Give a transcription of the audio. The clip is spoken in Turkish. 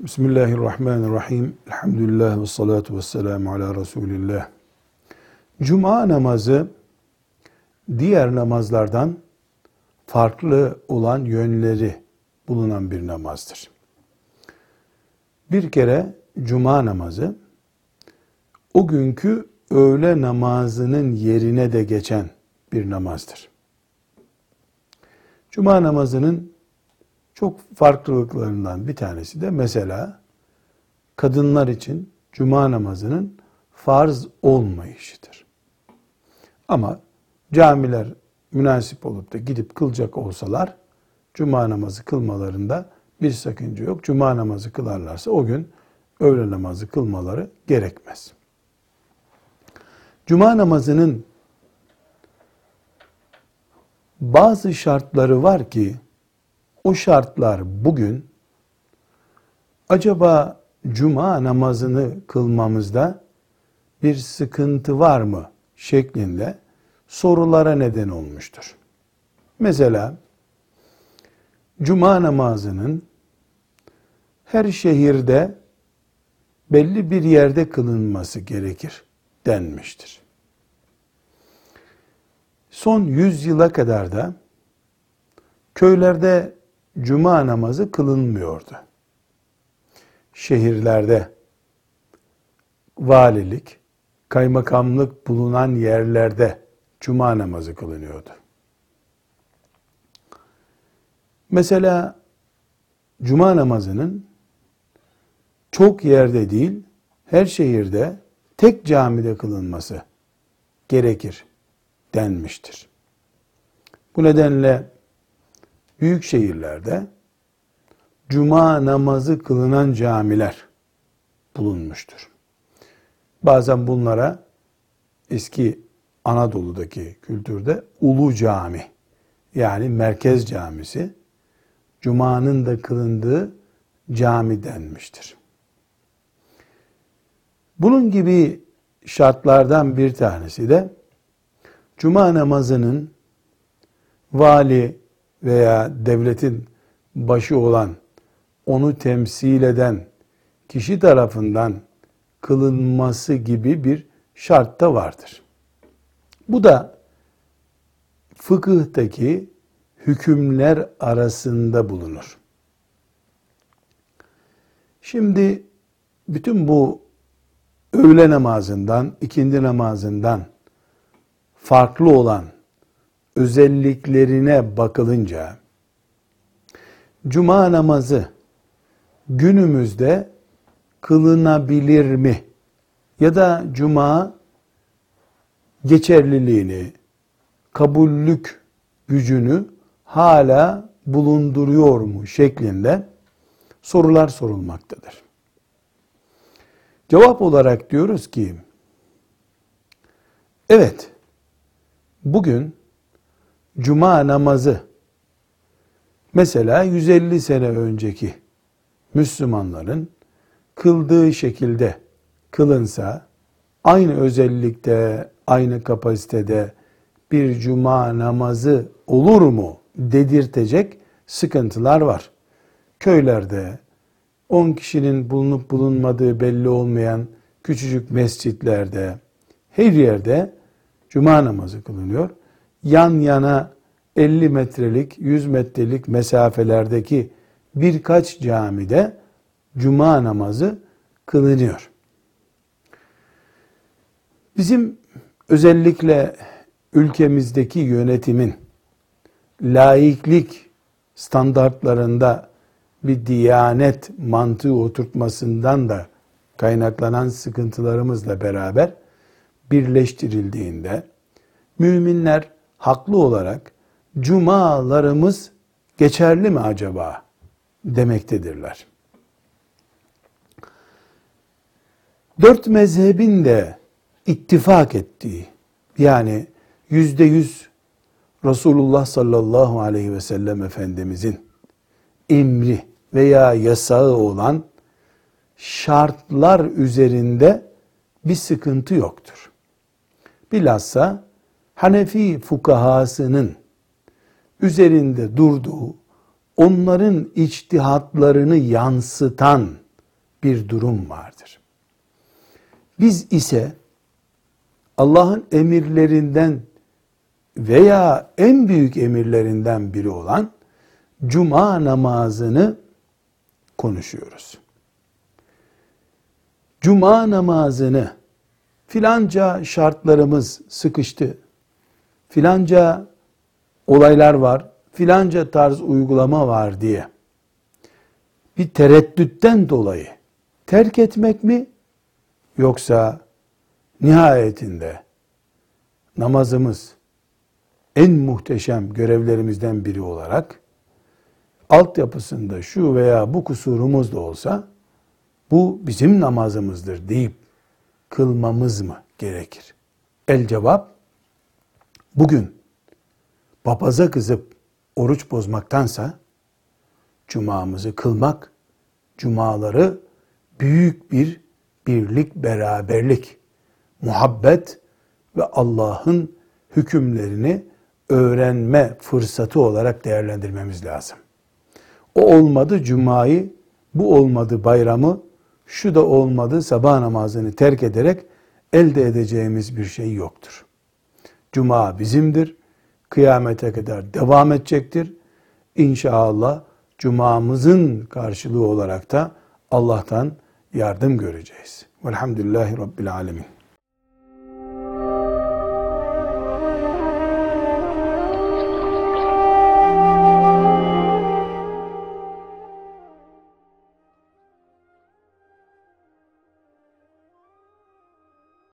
Bismillahirrahmanirrahim. Elhamdülillah ve salatu ve selamu ala Resulillah. Cuma namazı diğer namazlardan farklı olan yönleri bulunan bir namazdır. Bir kere cuma namazı o günkü öğle namazının yerine de geçen bir namazdır. Cuma namazının çok farklılıklarından bir tanesi de mesela kadınlar için cuma namazının farz olmayışıdır. Ama camiler münasip olup da gidip kılacak olsalar cuma namazı kılmalarında bir sakınca yok. Cuma namazı kılarlarsa o gün öğle namazı kılmaları gerekmez. Cuma namazının bazı şartları var ki o şartlar bugün acaba cuma namazını kılmamızda bir sıkıntı var mı şeklinde sorulara neden olmuştur. Mesela cuma namazının her şehirde belli bir yerde kılınması gerekir denmiştir. Son yüz yıla kadar da köylerde cuma namazı kılınmıyordu. Şehirlerde valilik, kaymakamlık bulunan yerlerde cuma namazı kılınıyordu. Mesela cuma namazının çok yerde değil, her şehirde tek camide kılınması gerekir denmiştir. Bu nedenle büyük şehirlerde cuma namazı kılınan camiler bulunmuştur. Bazen bunlara eski Anadolu'daki kültürde ulu cami yani merkez camisi cumanın da kılındığı cami denmiştir. Bunun gibi şartlardan bir tanesi de cuma namazının vali veya devletin başı olan, onu temsil eden kişi tarafından kılınması gibi bir şart da vardır. Bu da fıkıhtaki hükümler arasında bulunur. Şimdi bütün bu öğle namazından, ikindi namazından farklı olan özelliklerine bakılınca cuma namazı günümüzde kılınabilir mi? Ya da cuma geçerliliğini, kabullük gücünü hala bulunduruyor mu şeklinde sorular sorulmaktadır. Cevap olarak diyoruz ki evet bugün cuma namazı mesela 150 sene önceki Müslümanların kıldığı şekilde kılınsa aynı özellikte, aynı kapasitede bir cuma namazı olur mu dedirtecek sıkıntılar var. Köylerde 10 kişinin bulunup bulunmadığı belli olmayan küçücük mescitlerde her yerde cuma namazı kılınıyor yan yana 50 metrelik, 100 metrelik mesafelerdeki birkaç camide cuma namazı kılınıyor. Bizim özellikle ülkemizdeki yönetimin laiklik standartlarında bir diyanet mantığı oturtmasından da kaynaklanan sıkıntılarımızla beraber birleştirildiğinde müminler haklı olarak cumalarımız geçerli mi acaba demektedirler. Dört mezhebin de ittifak ettiği yani yüzde yüz Resulullah sallallahu aleyhi ve sellem Efendimizin emri veya yasağı olan şartlar üzerinde bir sıkıntı yoktur. Bilhassa Hanefi fukahasının üzerinde durduğu, onların içtihatlarını yansıtan bir durum vardır. Biz ise Allah'ın emirlerinden veya en büyük emirlerinden biri olan cuma namazını konuşuyoruz. Cuma namazını filanca şartlarımız sıkıştı, filanca olaylar var, filanca tarz uygulama var diye bir tereddütten dolayı terk etmek mi yoksa nihayetinde namazımız en muhteşem görevlerimizden biri olarak altyapısında şu veya bu kusurumuz da olsa bu bizim namazımızdır deyip kılmamız mı gerekir? El cevap bugün papaza kızıp oruç bozmaktansa cumamızı kılmak, cumaları büyük bir birlik, beraberlik, muhabbet ve Allah'ın hükümlerini öğrenme fırsatı olarak değerlendirmemiz lazım. O olmadı cumayı, bu olmadı bayramı, şu da olmadı sabah namazını terk ederek elde edeceğimiz bir şey yoktur. Cuma bizimdir. Kıyamete kadar devam edecektir. İnşallah cumamızın karşılığı olarak da Allah'tan yardım göreceğiz. Velhamdülillahi Rabbil Alemin.